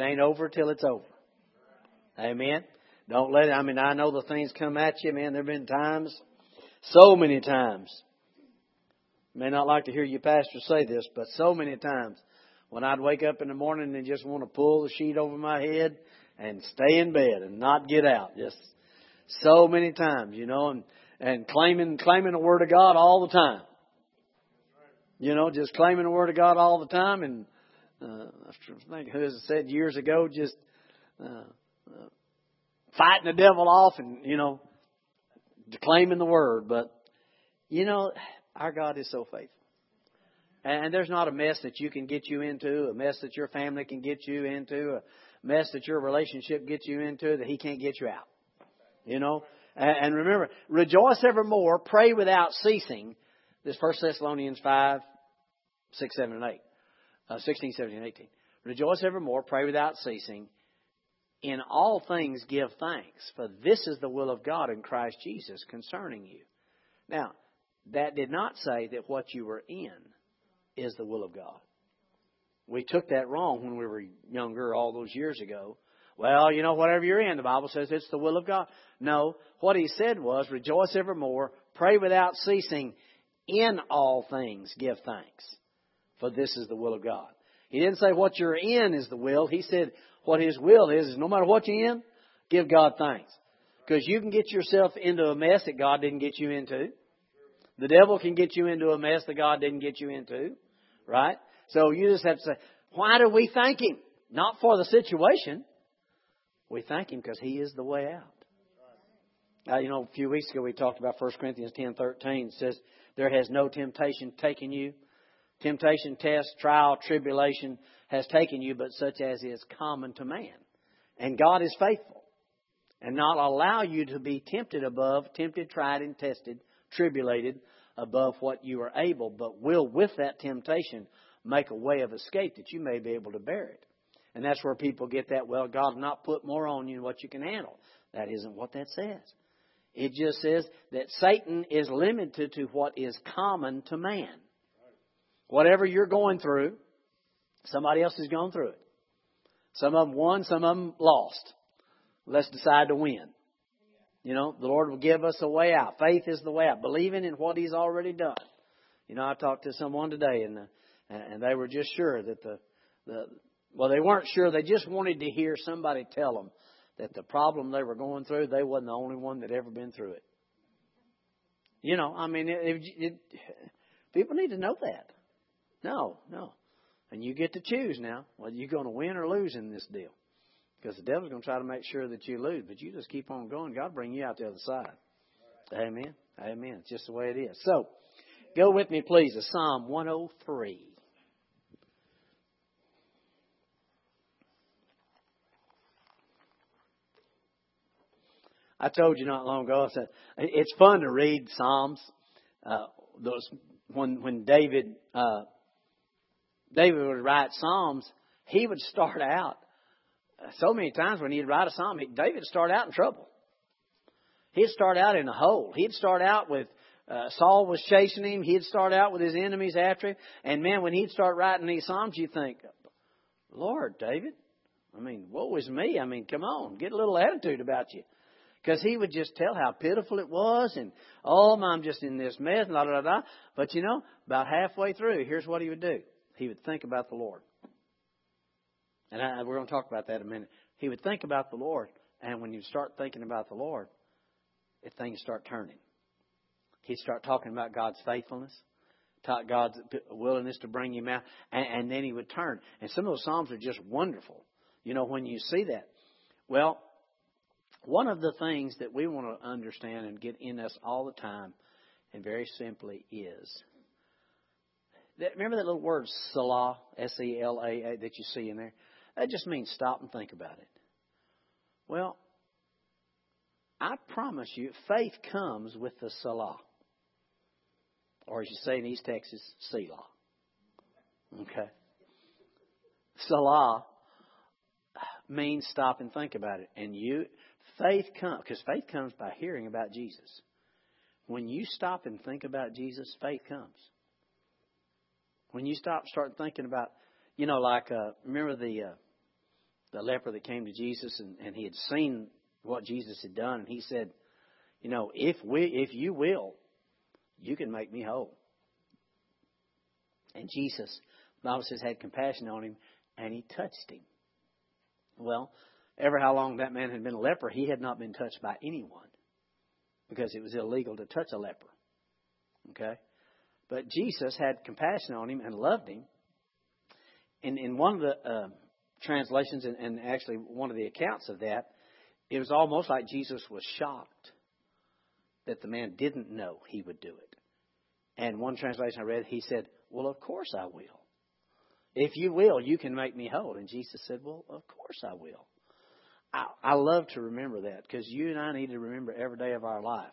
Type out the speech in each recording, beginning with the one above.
It ain't over till it's over. Amen. Don't let it, I mean, I know the things come at you, man. There have been times, so many times. May not like to hear your pastor say this, but so many times when I'd wake up in the morning and just want to pull the sheet over my head and stay in bed and not get out. Just so many times, you know, and, and claiming, claiming the Word of God all the time. You know, just claiming the Word of God all the time and, uh, I think who said years ago, just, uh, uh, fighting the devil off and, you know, declaiming the Word. But, you know, our God is so faithful. And there's not a mess that you can get you into, a mess that your family can get you into, a mess that your relationship gets you into that He can't get you out. You know? And remember, rejoice evermore, pray without ceasing. This 1 Thessalonians 5, 6, 7, and 8. Uh, 16, 17, 18. Rejoice evermore, pray without ceasing. In all things give thanks, for this is the will of God in Christ Jesus concerning you. Now, that did not say that what you were in is the will of God. We took that wrong when we were younger all those years ago. Well, you know, whatever you're in, the Bible says it's the will of God. No, what he said was, rejoice evermore, pray without ceasing, in all things give thanks, for this is the will of God. He didn't say what you're in is the will. He said what his will is, is no matter what you're in, give God thanks. Because you can get yourself into a mess that God didn't get you into. The devil can get you into a mess that God didn't get you into. Right? So you just have to say, why do we thank Him? Not for the situation. We thank Him because He is the way out. Uh, you know, a few weeks ago we talked about 1 Corinthians 10:13. It says, "There has no temptation taken you, temptation, test, trial, tribulation has taken you, but such as is common to man." And God is faithful, and not allow you to be tempted above, tempted, tried, and tested, tribulated, above what you are able, but will, with that temptation, make a way of escape that you may be able to bear it. And that's where people get that, well, God not put more on you than what you can handle. That isn't what that says. It just says that Satan is limited to what is common to man. Whatever you're going through, somebody else has gone through it. Some of them won, some of them lost. Let's decide to win. You know, the Lord will give us a way out. Faith is the way out. Believing in what He's already done. You know, I talked to someone today, and uh, and they were just sure that the the well, they weren't sure. They just wanted to hear somebody tell them that the problem they were going through, they wasn't the only one that ever been through it. You know, I mean, it, it, it, people need to know that. No, no, and you get to choose now whether you're going to win or lose in this deal. Because the devil's going to try to make sure that you lose, but you just keep on going. God bring you out the other side. Amen. Amen. It's just the way it is. So, go with me, please, to Psalm 103. I told you not long ago. I said it's fun to read Psalms. Uh, those when when David uh, David would write Psalms, he would start out so many times when he'd write a psalm, David would start out in trouble. He'd start out in a hole. He'd start out with uh, Saul was chasing him. He'd start out with his enemies after him. And man, when he'd start writing these psalms, you think, Lord, David, I mean, woe is me? I mean, come on, get a little attitude about you. Because he would just tell how pitiful it was and, oh, I'm just in this mess, da da da. But you know, about halfway through, here's what he would do. He would think about the Lord. And I, we're going to talk about that in a minute. He would think about the Lord, and when you start thinking about the Lord, if things start turning. He'd start talking about God's faithfulness, God's willingness to bring him out, and, and then he would turn. And some of those Psalms are just wonderful, you know, when you see that. Well, one of the things that we want to understand and get in us all the time, and very simply, is that, remember that little word Selah, S E L A, that you see in there? That just means stop and think about it. Well, I promise you, faith comes with the Selah. Or as you say in East Texas, Selah. Okay? Selah means stop and think about it. And you, faith comes, because faith comes by hearing about Jesus. When you stop and think about Jesus, faith comes. When you stop, start thinking about, you know, like, uh, remember the, uh, the leper that came to Jesus and, and he had seen what Jesus had done, and he said, You know, if we if you will, you can make me whole. And Jesus, says, had compassion on him and he touched him. Well, ever how long that man had been a leper, he had not been touched by anyone because it was illegal to touch a leper. Okay? But Jesus had compassion on him and loved him. And in one of the uh, translations, and, and actually one of the accounts of that, it was almost like Jesus was shocked that the man didn't know he would do it. And one translation I read, he said, Well, of course I will. If you will, you can make me whole. And Jesus said, Well, of course I will. I, I love to remember that because you and I need to remember every day of our life,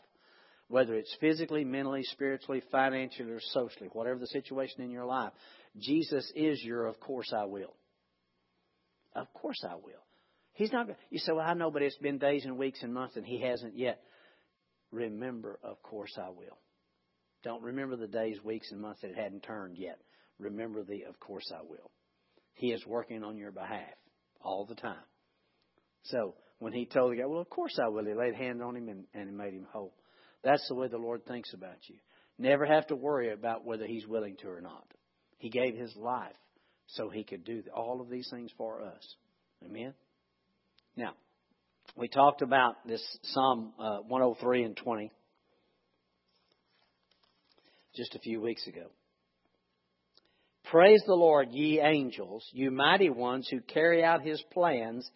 whether it's physically, mentally, spiritually, financially, or socially, whatever the situation in your life. Jesus is your, of course I will. Of course I will. He's not. You say, well, I know, but it's been days and weeks and months, and he hasn't yet. Remember, of course I will. Don't remember the days, weeks, and months that it hadn't turned yet. Remember the, of course I will. He is working on your behalf all the time. So when he told the guy, well, of course I will, he laid hand on him and, and made him whole. That's the way the Lord thinks about you. Never have to worry about whether he's willing to or not. He gave his life so he could do all of these things for us. Amen? Now, we talked about this Psalm uh, 103 and 20 just a few weeks ago. Praise the Lord, ye angels, you mighty ones who carry out his plans,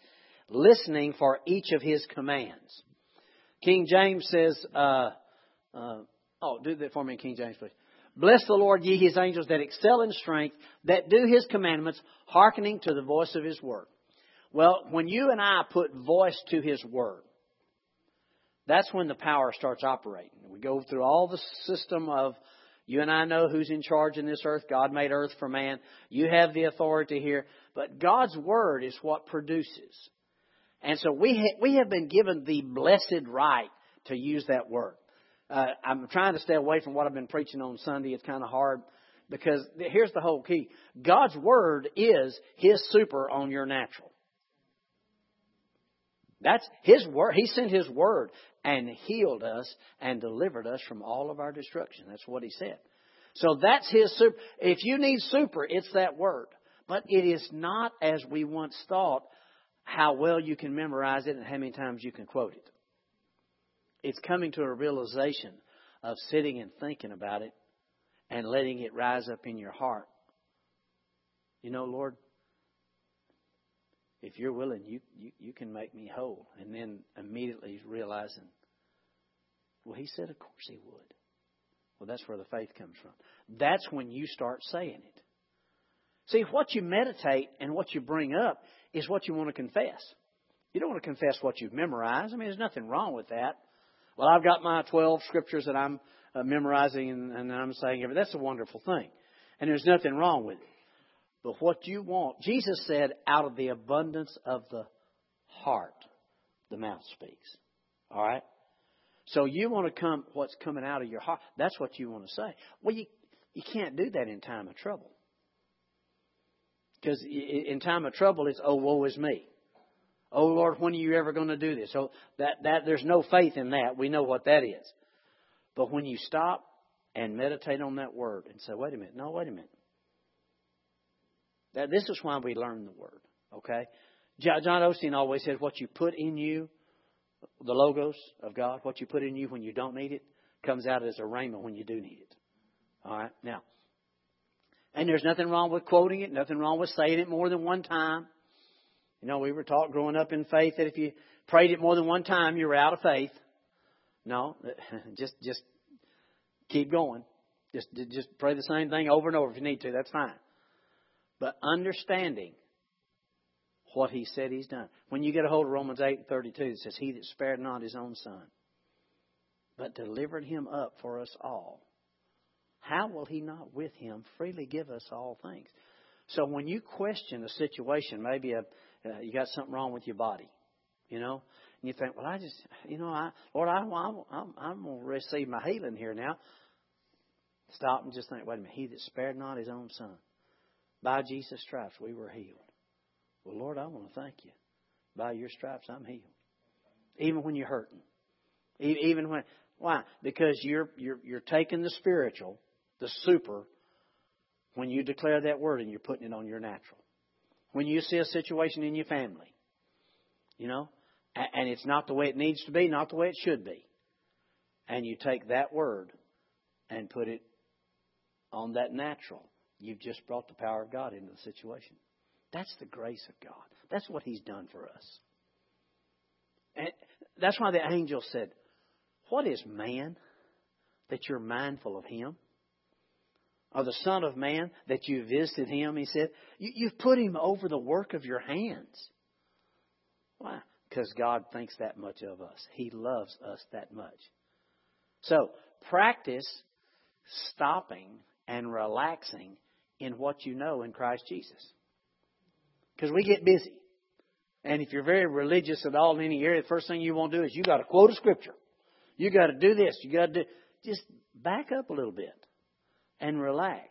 listening for each of his commands. King James says, uh, uh, oh, do that for me, King James, please. Bless the Lord, ye his angels that excel in strength, that do his commandments, hearkening to the voice of his word. Well, when you and I put voice to His Word, that's when the power starts operating. We go through all the system of you and I know who's in charge in this earth. God made earth for man. You have the authority here. But God's Word is what produces. And so we, ha- we have been given the blessed right to use that Word. Uh, I'm trying to stay away from what I've been preaching on Sunday. It's kind of hard because here's the whole key God's Word is His super on your natural. That's His word. He sent His word and healed us and delivered us from all of our destruction. That's what He said. So that's His super. If you need super, it's that word. But it is not as we once thought how well you can memorize it and how many times you can quote it. It's coming to a realization of sitting and thinking about it and letting it rise up in your heart. You know, Lord, if you're willing, you, you, you can make me whole. And then immediately realizing, well, he said, of course he would. Well, that's where the faith comes from. That's when you start saying it. See, what you meditate and what you bring up is what you want to confess. You don't want to confess what you've memorized. I mean, there's nothing wrong with that. Well, I've got my 12 scriptures that I'm uh, memorizing and, and I'm saying everything. That's a wonderful thing. And there's nothing wrong with it. But what you want, Jesus said, out of the abundance of the heart, the mouth speaks. All right? So you want to come, what's coming out of your heart, that's what you want to say. Well, you, you can't do that in time of trouble. Because in time of trouble, it's, oh, woe is me. Oh, Lord, when are you ever going to do this? So that, that, there's no faith in that. We know what that is. But when you stop and meditate on that word and say, wait a minute, no, wait a minute. That this is why we learn the word. Okay? John Osteen always said, "What you put in you, the logos of God, what you put in you when you don't need it, comes out as a rhema when you do need it." All right. Now, and there's nothing wrong with quoting it. Nothing wrong with saying it more than one time. You know, we were taught growing up in faith that if you prayed it more than one time, you were out of faith. No, just just keep going. Just just pray the same thing over and over if you need to. That's fine but understanding what he said he's done. When you get a hold of Romans 8 32, it says, He that spared not his own son, but delivered him up for us all, how will he not with him freely give us all things? So when you question a situation, maybe a, uh, you got something wrong with your body, you know, and you think, well, I just, you know, I, Lord, I, I'm, I'm, I'm going to receive my healing here now. Stop and just think, wait a minute, he that spared not his own son by Jesus' stripes, we were healed. Well, Lord, I want to thank you. By your stripes, I'm healed. Even when you're hurting. Even when, why? Because you're, you're, you're taking the spiritual, the super, when you declare that word and you're putting it on your natural. When you see a situation in your family, you know, and it's not the way it needs to be, not the way it should be, and you take that word and put it on that natural, you've just brought the power of God into the situation. That's the grace of God. That's what He's done for us. And that's why the angel said, What is man that you're mindful of him? Or the Son of Man that you visited him? He said, You've put him over the work of your hands. Why? Because God thinks that much of us. He loves us that much. So, practice stopping and relaxing in what you know in Christ Jesus. Because we get busy. And if you're very religious at all in any area, the first thing you want to do is you got to quote a scripture. You got to do this. You got to do. Just back up a little bit and relax.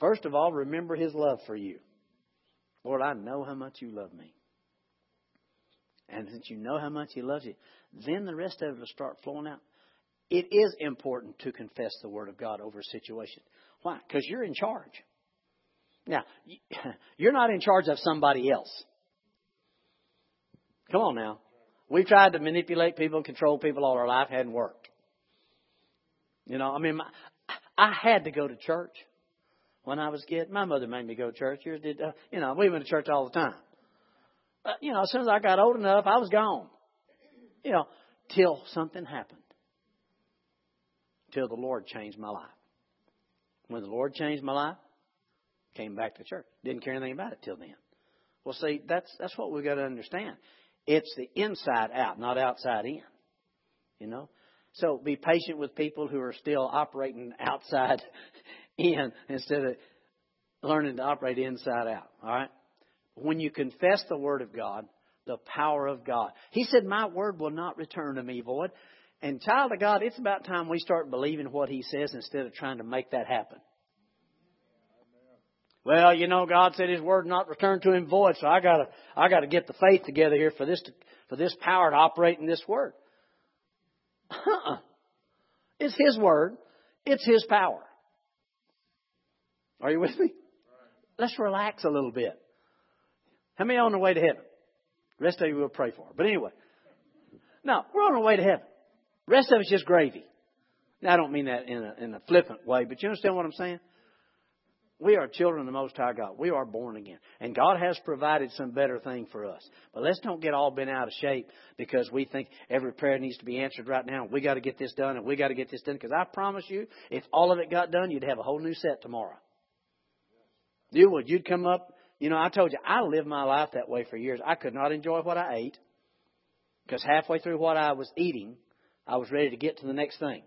First of all, remember His love for you. Lord, I know how much you love me. And since you know how much He loves you, then the rest of it will start flowing out. It is important to confess the Word of God over a situation. Why? Because you're in charge. Now, you're not in charge of somebody else. Come on now. We've tried to manipulate people, control people all our life, hadn't worked. You know, I mean, my, I had to go to church when I was a kid. My mother made me go to church. Yours did. Uh, you know, we went to church all the time. But you know, as soon as I got old enough, I was gone. You know, till something happened. Till the Lord changed my life. When the Lord changed my life, came back to church. Didn't care anything about it till then. Well, see, that's that's what we've got to understand. It's the inside out, not outside in. You know? So be patient with people who are still operating outside in instead of learning to operate inside out. All right? When you confess the Word of God, the power of God. He said, My word will not return to me void. And child of God, it's about time we start believing what He says instead of trying to make that happen. Well, you know, God said His word not return to Him void, so I gotta, I gotta get the faith together here for this, to, for this power to operate in this word. Uh-uh. It's His word. It's His power. Are you with me? Let's relax a little bit. How many on the way to heaven? The rest of you will pray for. But anyway, no, we're on our way to heaven. The rest of it's just gravy. Now, I don't mean that in a, in a flippant way, but you understand what I'm saying? We are children of the Most High God. We are born again. And God has provided some better thing for us. But let's don't get all bent out of shape because we think every prayer needs to be answered right now. We got to get this done and we got to get this done. Because I promise you, if all of it got done, you'd have a whole new set tomorrow. You would. You'd come up. You know, I told you, I lived my life that way for years. I could not enjoy what I ate because halfway through what I was eating, I was ready to get to the next thing.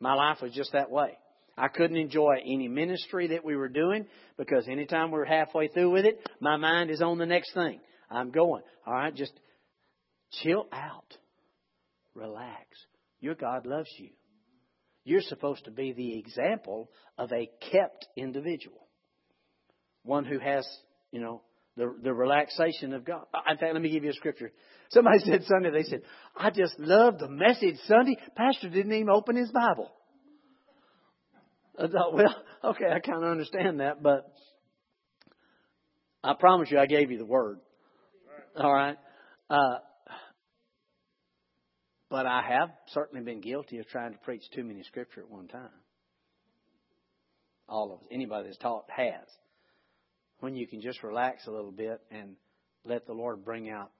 My life was just that way. I couldn't enjoy any ministry that we were doing because anytime we we're halfway through with it, my mind is on the next thing. I'm going. All right, just chill out. Relax. Your God loves you. You're supposed to be the example of a kept individual. One who has, you know, the, the relaxation of God. Uh, in fact, let me give you a scripture. Somebody said Sunday, they said, I just love the message Sunday. Pastor didn't even open his Bible. I thought, well, okay, I kind of understand that, but I promise you I gave you the word. All right. Uh, but I have certainly been guilty of trying to preach too many scripture at one time. All of us, anybody that's taught has. When you can just relax a little bit and let the Lord bring out,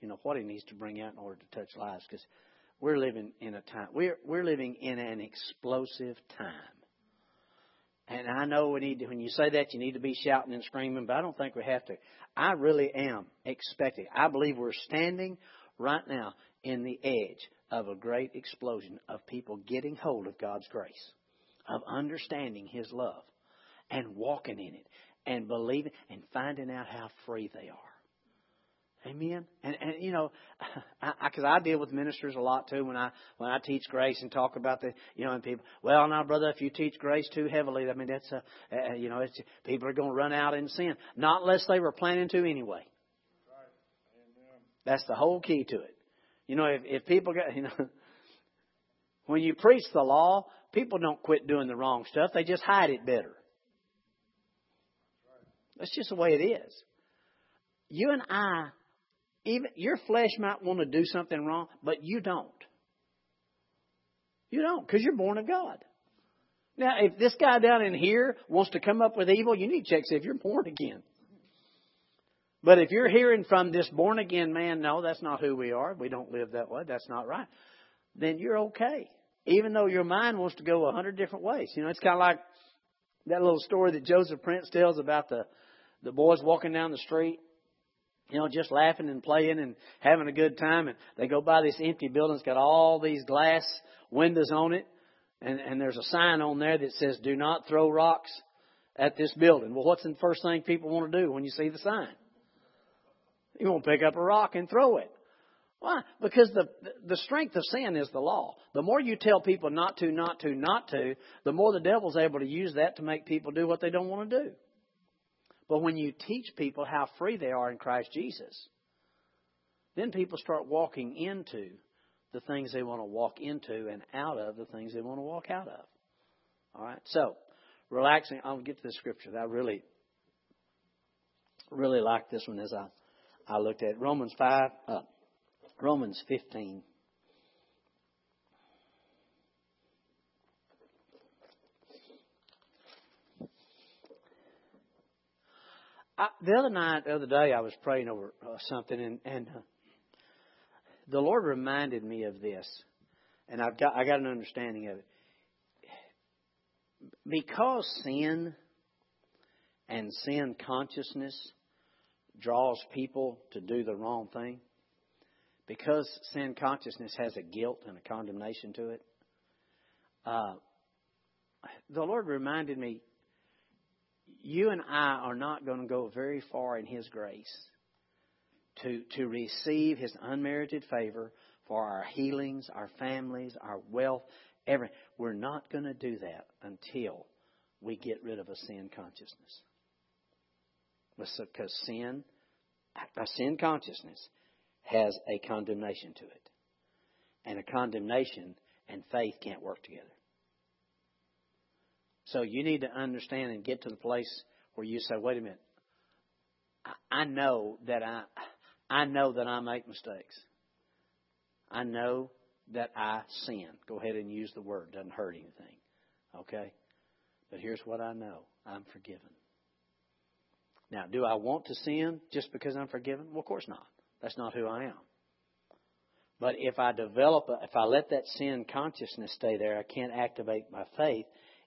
you know, what He needs to bring out in order to touch lives. Because we're living in a time, we're, we're living in an explosive time. And I know we need to, when you say that, you need to be shouting and screaming, but I don't think we have to. I really am expecting. I believe we're standing right now in the edge of a great explosion of people getting hold of God's grace, of understanding His love, and walking in it, and believing, and finding out how free they are. Amen. And and you know, because I, I, I deal with ministers a lot too when I when I teach grace and talk about the you know and people. Well, now, brother, if you teach grace too heavily, I mean that's a, a you know it's people are going to run out in sin. Not unless they were planning to anyway. That's the whole key to it. You know, if if people get you know, when you preach the law, people don't quit doing the wrong stuff. They just hide it better. That's just the way it is. You and I even your flesh might want to do something wrong, but you don't. You don't, because you're born of God. Now, if this guy down in here wants to come up with evil, you need to check if you're born again. But if you're hearing from this born again man, no, that's not who we are. We don't live that way. That's not right. Then you're okay. Even though your mind wants to go a hundred different ways. You know, it's kind of like that little story that Joseph Prince tells about the the boys walking down the street you know, just laughing and playing and having a good time. And they go by this empty building. It's got all these glass windows on it. And, and there's a sign on there that says, do not throw rocks at this building. Well, what's the first thing people want to do when you see the sign? You want to pick up a rock and throw it. Why? Because the the strength of sin is the law. The more you tell people not to, not to, not to, the more the devil's able to use that to make people do what they don't want to do. But when you teach people how free they are in Christ Jesus, then people start walking into the things they want to walk into and out of the things they want to walk out of. All right? So, relaxing. I'll get to the scripture. I really, really like this one as I, I looked at it. Romans 5, uh, Romans 15. I, the other night, the other day, I was praying over uh, something, and, and uh, the Lord reminded me of this, and I've got I got an understanding of it. Because sin and sin consciousness draws people to do the wrong thing, because sin consciousness has a guilt and a condemnation to it, uh, the Lord reminded me you and I are not going to go very far in His grace to, to receive His unmerited favor for our healings, our families, our wealth, everything. We're not going to do that until we get rid of a sin consciousness. Because sin, a sin consciousness has a condemnation to it. And a condemnation and faith can't work together. So you need to understand and get to the place where you say, wait a minute, I know that I, I know that I make mistakes. I know that I sin. Go ahead and use the word. Doesn't hurt anything. Okay? But here's what I know. I'm forgiven. Now, do I want to sin just because I'm forgiven? Well, of course not. That's not who I am. But if I develop, a, if I let that sin consciousness stay there, I can't activate my faith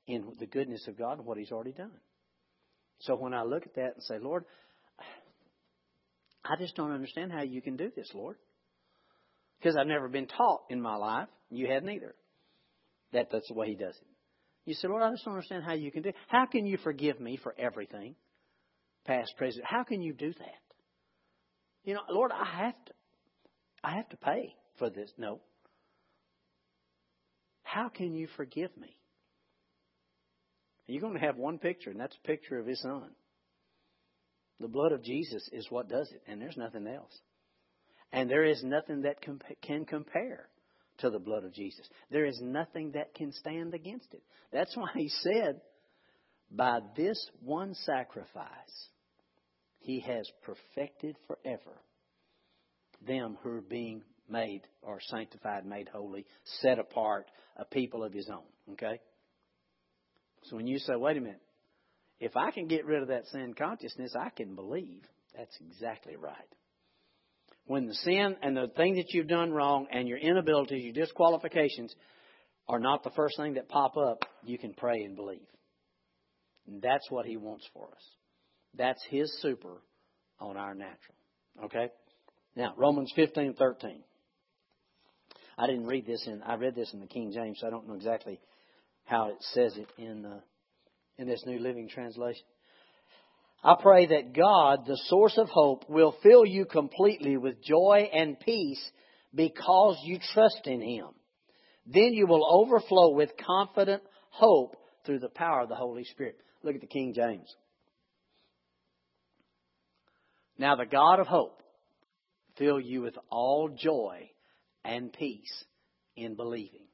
in the goodness of God and what He's already done. So when I look at that and say, Lord, I just don't understand how you can do this, Lord. Because I've never been taught in my life, you hadn't either, that that's the way He does it. You say, Lord, I just don't understand how you can do it. How can you forgive me for everything, past, present? How can you do that? You know, Lord, I have to, I have to pay for this. No. How can you forgive me? You're going to have one picture, and that's a picture of His Son. The blood of Jesus is what does it, and there's nothing else. And there is nothing that can compare to the blood of Jesus. There is nothing that can stand against it. That's why He said, by this one sacrifice, He has perfected forever them who are being made or sanctified, made holy, set apart, a people of His own. Okay? So when you say, wait a minute, if I can get rid of that sin consciousness, I can believe. That's exactly right. When the sin and the thing that you've done wrong and your inabilities, your disqualifications are not the first thing that pop up, you can pray and believe. And that's what He wants for us. That's His super on our natural. Okay? Now, Romans 15, 13. I didn't read this in, I read this in the King James, so I don't know exactly how it says it in uh, in this New Living Translation. I pray that God, the source of hope, will fill you completely with joy and peace because you trust in Him. Then you will overflow with confident hope through the power of the Holy Spirit. Look at the King James. Now the God of hope fill you with all joy and peace in believing.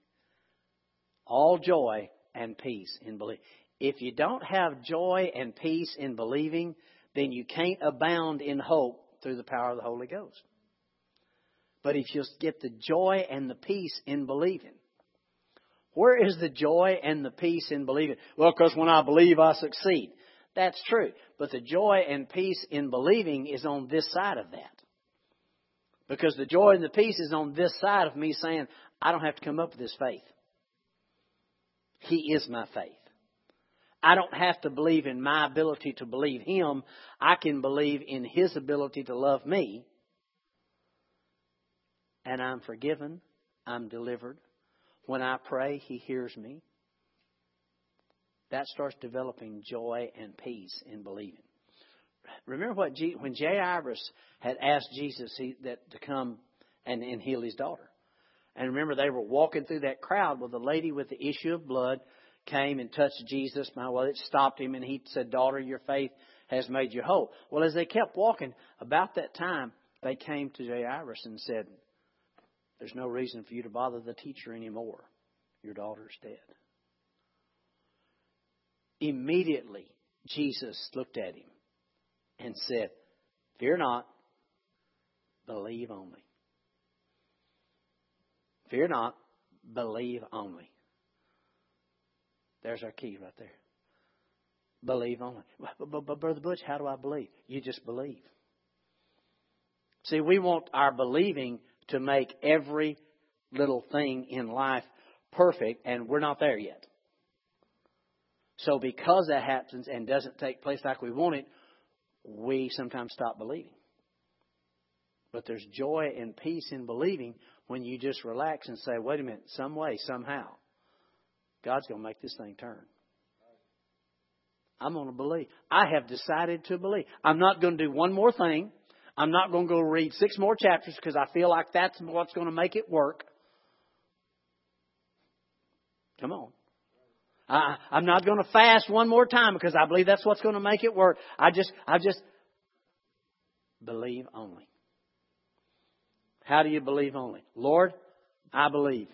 All joy and peace in believing. If you don't have joy and peace in believing, then you can't abound in hope through the power of the Holy Ghost. But if you get the joy and the peace in believing, where is the joy and the peace in believing? Well, because when I believe, I succeed. That's true. But the joy and peace in believing is on this side of that. Because the joy and the peace is on this side of me saying, I don't have to come up with this faith. He is my faith. I don't have to believe in my ability to believe Him. I can believe in His ability to love me. And I'm forgiven. I'm delivered. When I pray, He hears me. That starts developing joy and peace in believing. Remember what G, when Jairus had asked Jesus he, that to come and, and heal his daughter. And remember, they were walking through that crowd with the lady with the issue of blood came and touched Jesus. Now, well, it stopped him, and he said, "Daughter, your faith has made you whole." Well, as they kept walking, about that time, they came to Jairus and said, "There's no reason for you to bother the teacher anymore. Your daughter's dead." Immediately, Jesus looked at him and said, Fear not, believe only. Fear not, believe only. There's our key right there. Believe only. But, but, Brother Butch, how do I believe? You just believe. See, we want our believing to make every little thing in life perfect, and we're not there yet. So, because that happens and doesn't take place like we want it, we sometimes stop believing. But there's joy and peace in believing when you just relax and say, wait a minute, some way, somehow, God's going to make this thing turn. I'm going to believe. I have decided to believe. I'm not going to do one more thing. I'm not going to go read six more chapters because I feel like that's what's going to make it work. Come on. I, I'm not going to fast one more time because I believe that's what's going to make it work. I just, I just believe only. How do you believe only? Lord, I believe.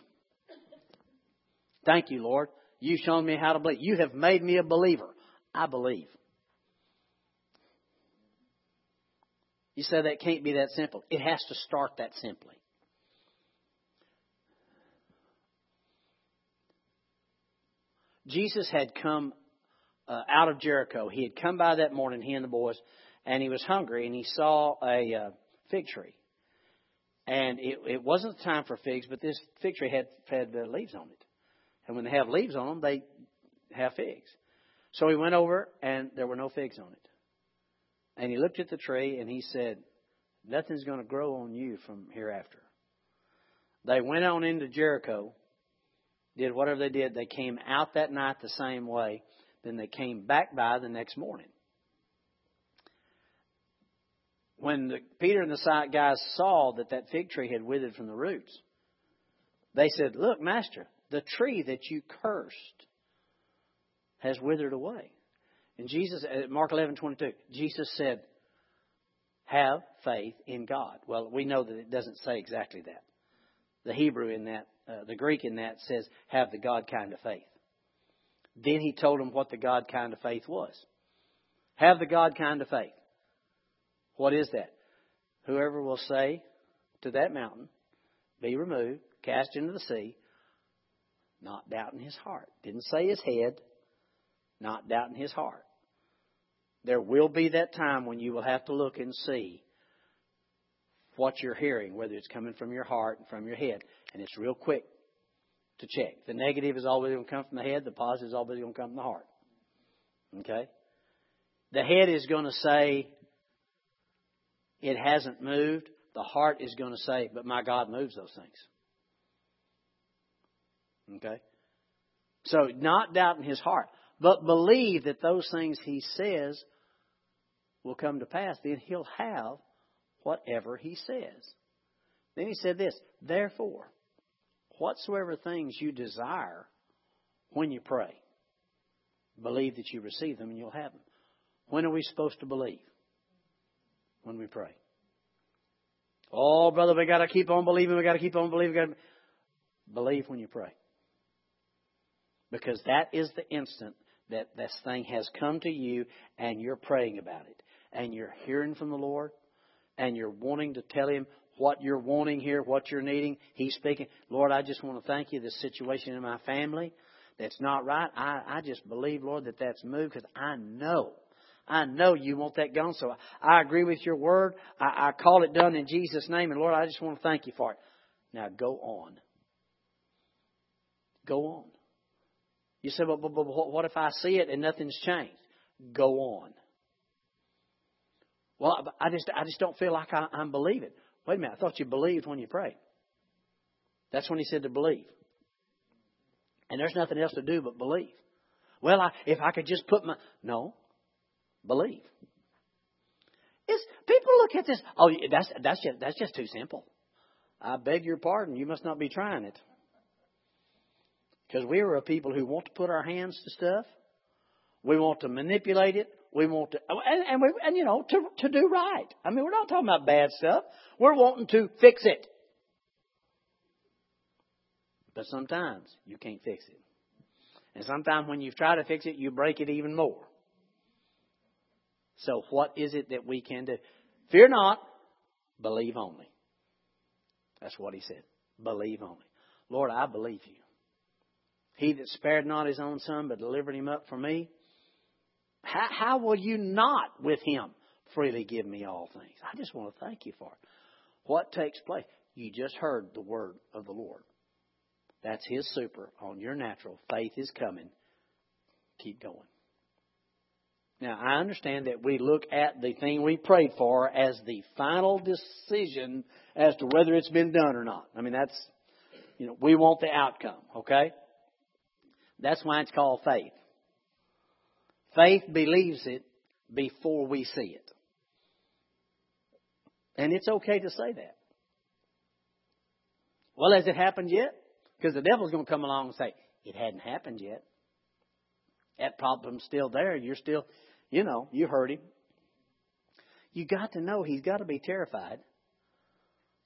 Thank you, Lord. You've shown me how to believe. You have made me a believer. I believe. You say that can't be that simple. It has to start that simply. Jesus had come uh, out of Jericho. He had come by that morning, he and the boys, and he was hungry, and he saw a uh, fig tree. And it, it wasn't time for figs, but this fig tree had had uh, leaves on it. And when they have leaves on them, they have figs. So he went over, and there were no figs on it. And he looked at the tree, and he said, "Nothing's going to grow on you from hereafter." They went on into Jericho, did whatever they did. They came out that night the same way. Then they came back by the next morning. When the, Peter and the guys saw that that fig tree had withered from the roots, they said, Look, Master, the tree that you cursed has withered away. And Jesus, uh, Mark 11, 22, Jesus said, Have faith in God. Well, we know that it doesn't say exactly that. The Hebrew in that uh, the Greek in that says, have the God kind of faith. Then he told them what the God kind of faith was. Have the God kind of faith. What is that? Whoever will say to that mountain, be removed, cast into the sea, not doubting his heart. Didn't say his head, not doubting his heart. There will be that time when you will have to look and see what you're hearing, whether it's coming from your heart and from your head. And it's real quick to check. The negative is always going to come from the head, the positive is always going to come from the heart. Okay? The head is going to say, it hasn't moved. The heart is going to say, but my God moves those things. Okay? So, not doubting his heart, but believe that those things he says will come to pass, then he'll have whatever he says. Then he said this, therefore, whatsoever things you desire when you pray, believe that you receive them and you'll have them. When are we supposed to believe? When we pray. Oh, brother, we got to keep on believing. We got to keep on believing. Believe when you pray, because that is the instant that this thing has come to you, and you're praying about it, and you're hearing from the Lord, and you're wanting to tell Him what you're wanting here, what you're needing. He's speaking. Lord, I just want to thank you. This situation in my family that's not right. I, I just believe, Lord, that that's moved because I know I know you want that gone. So I agree with your word. I, I call it done in Jesus' name. And Lord, I just want to thank you for it. Now go on. Go on. You say, but, but, but what if I see it and nothing's changed? Go on. Well, I just, I just don't feel like I, I'm believing. Wait a minute. I thought you believed when you prayed. That's when he said to believe. And there's nothing else to do but believe. Well, I, if I could just put my. No believe. It's, people look at this, oh, that's, that's, just, that's just too simple. I beg your pardon, you must not be trying it. Because we are a people who want to put our hands to stuff. We want to manipulate it. We want to, oh, and, and, we, and you know, to, to do right. I mean, we're not talking about bad stuff. We're wanting to fix it. But sometimes you can't fix it. And sometimes when you try to fix it, you break it even more. So what is it that we can do? Fear not, believe only. That's what he said. Believe only. Lord, I believe you. He that spared not his own son, but delivered him up for me, how, how will you not with him freely give me all things? I just want to thank you for it. What takes place? You just heard the word of the Lord. That's his super on your natural. Faith is coming. Keep going. Now, I understand that we look at the thing we prayed for as the final decision as to whether it's been done or not. I mean, that's, you know, we want the outcome, okay? That's why it's called faith. Faith believes it before we see it. And it's okay to say that. Well, has it happened yet? Because the devil's going to come along and say, it hadn't happened yet. That problem's still there. You're still, you know, you heard him. You got to know he's got to be terrified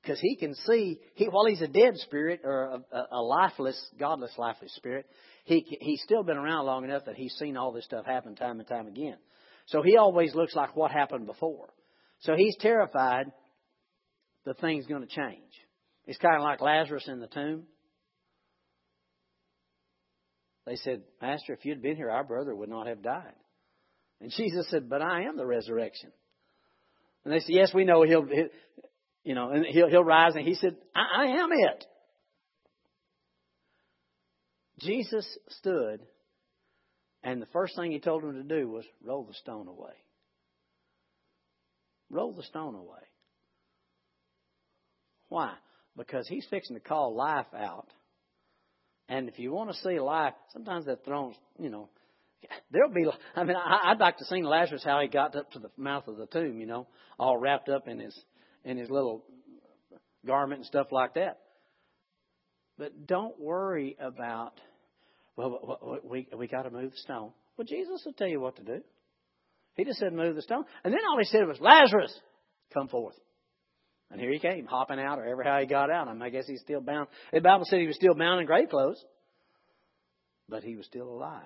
because he can see he while he's a dead spirit or a, a, lifeless, godless, lifeless spirit, he he's still been around long enough that he's seen all this stuff happen time and time again. So he always looks like what happened before. So he's terrified the thing's going to change. It's kind of like Lazarus in the tomb. They said, Master, if you'd been here, our brother would not have died. And Jesus said, But I am the resurrection. And they said, Yes, we know he'll, he'll you know, and he'll, he'll rise. And he said, I, I am it. Jesus stood, and the first thing he told them to do was roll the stone away. Roll the stone away. Why? Because he's fixing to call life out. And if you want to see life, sometimes that thrones, you know, There'll be, I mean, I'd like to see Lazarus how he got up to the mouth of the tomb, you know, all wrapped up in his, in his little garment and stuff like that. But don't worry about, well, we, we got to move the stone. Well, Jesus will tell you what to do. He just said move the stone. And then all he said was, Lazarus, come forth. And here he came, hopping out, or ever how he got out. I, mean, I guess he's still bound. The Bible said he was still bound in grave clothes, but he was still alive.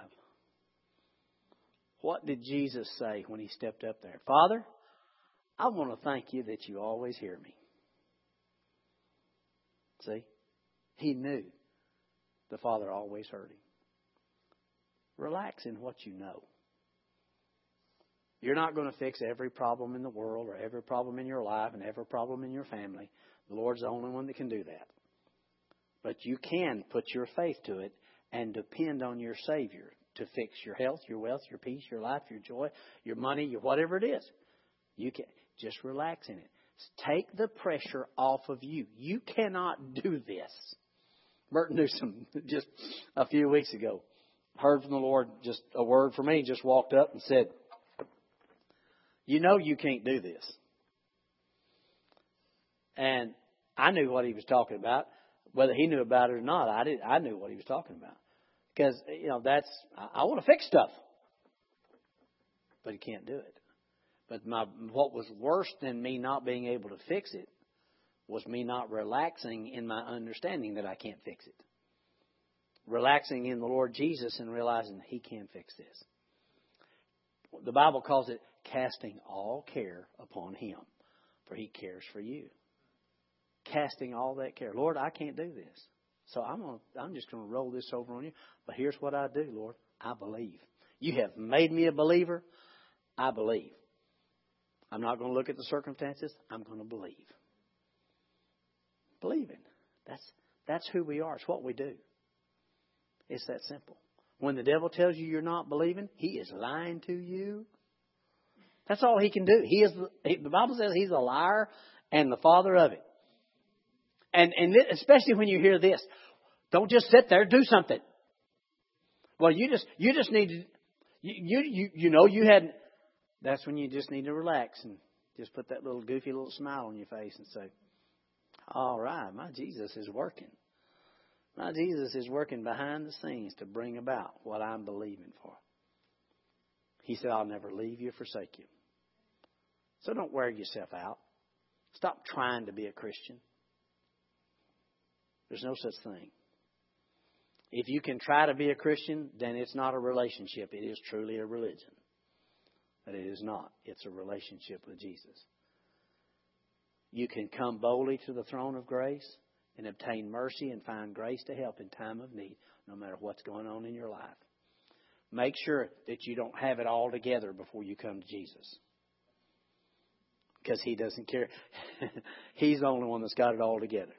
What did Jesus say when he stepped up there? Father, I want to thank you that you always hear me. See? He knew the Father always heard him. Relax in what you know. You're not going to fix every problem in the world or every problem in your life and every problem in your family. The Lord's the only one that can do that. But you can put your faith to it and depend on your Savior to fix your health, your wealth, your peace, your life, your joy, your money, your whatever it is. You can just relax in it. Take the pressure off of you. You cannot do this. Burton Newsom just a few weeks ago heard from the Lord just a word for me, just walked up and said, You know you can't do this. And I knew what he was talking about. Whether he knew about it or not, I did. I knew what he was talking about because you know that's I, I want to fix stuff, but he can't do it. But my what was worse than me not being able to fix it was me not relaxing in my understanding that I can't fix it. Relaxing in the Lord Jesus and realizing He can fix this. The Bible calls it casting all care upon Him, for He cares for you. Casting all that care. Lord, I can't do this. So I'm gonna, I'm just going to roll this over on you. But here's what I do, Lord. I believe. You have made me a believer. I believe. I'm not going to look at the circumstances. I'm going to believe. Believing. That's, that's who we are. It's what we do. It's that simple. When the devil tells you you're not believing, he is lying to you. That's all he can do. He is the, the Bible says he's a liar and the father of it. And and especially when you hear this, don't just sit there, do something. Well, you just you just need to you you you know you had that's when you just need to relax and just put that little goofy little smile on your face and say, "All right, my Jesus is working." My Jesus is working behind the scenes to bring about what I'm believing for. He said, I'll never leave you, forsake you. So don't wear yourself out. Stop trying to be a Christian. There's no such thing. If you can try to be a Christian, then it's not a relationship. It is truly a religion. But it is not. It's a relationship with Jesus. You can come boldly to the throne of grace and obtain mercy and find grace to help in time of need, no matter what's going on in your life. Make sure that you don't have it all together before you come to Jesus. Because He doesn't care. He's the only one that's got it all together.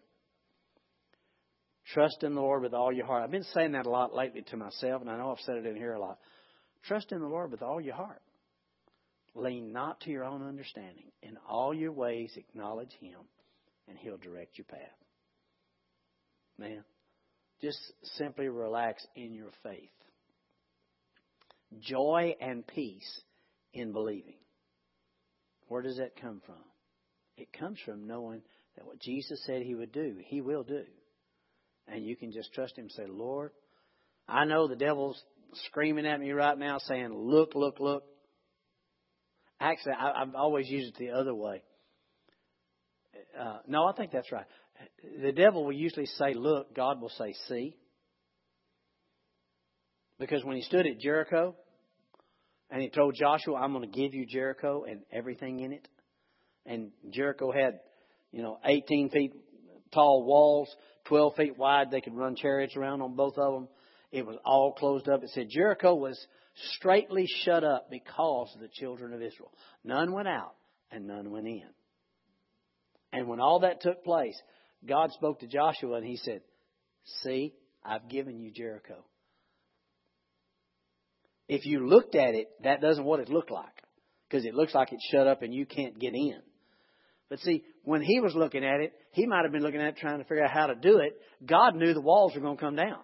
Trust in the Lord with all your heart. I've been saying that a lot lately to myself, and I know I've said it in here a lot. Trust in the Lord with all your heart. Lean not to your own understanding. In all your ways, acknowledge Him, and He'll direct your path. Man, just simply relax in your faith. Joy and peace in believing. Where does that come from? It comes from knowing that what Jesus said He would do, He will do. And you can just trust Him and say, Lord, I know the devil's screaming at me right now saying, Look, look, look. Actually, I, have always used it the other way. Uh, no, I think that's right. The devil will usually say, Look, God will say, See. Because when he stood at Jericho and he told Joshua, I'm going to give you Jericho and everything in it. And Jericho had, you know, 18 feet tall walls, 12 feet wide. They could run chariots around on both of them. It was all closed up. It said Jericho was straightly shut up because of the children of Israel. None went out and none went in. And when all that took place, God spoke to Joshua and he said, See, I've given you Jericho. If you looked at it, that doesn't what it looked like. Because it looks like it's shut up and you can't get in. But see, when he was looking at it, he might have been looking at it trying to figure out how to do it. God knew the walls were going to come down.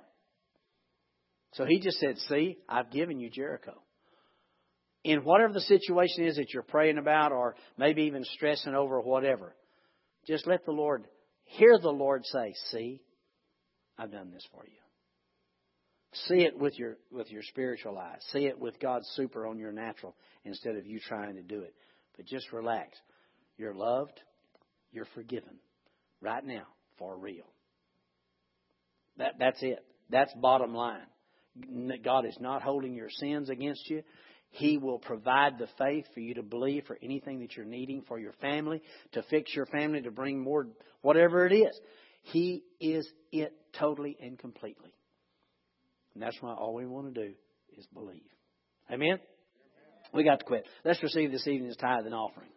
So he just said, See, I've given you Jericho. In whatever the situation is that you're praying about or maybe even stressing over whatever, just let the Lord hear the Lord say, See, I've done this for you. See it with your with your spiritual eyes. See it with God's super on your natural instead of you trying to do it. But just relax. You're loved. You're forgiven. Right now, for real. That, that's it. That's bottom line. God is not holding your sins against you. He will provide the faith for you to believe for anything that you're needing for your family, to fix your family, to bring more, whatever it is. He is it totally and completely. And that's why all we want to do is believe. Amen? We got to quit. Let's receive this evening's tithe and offering.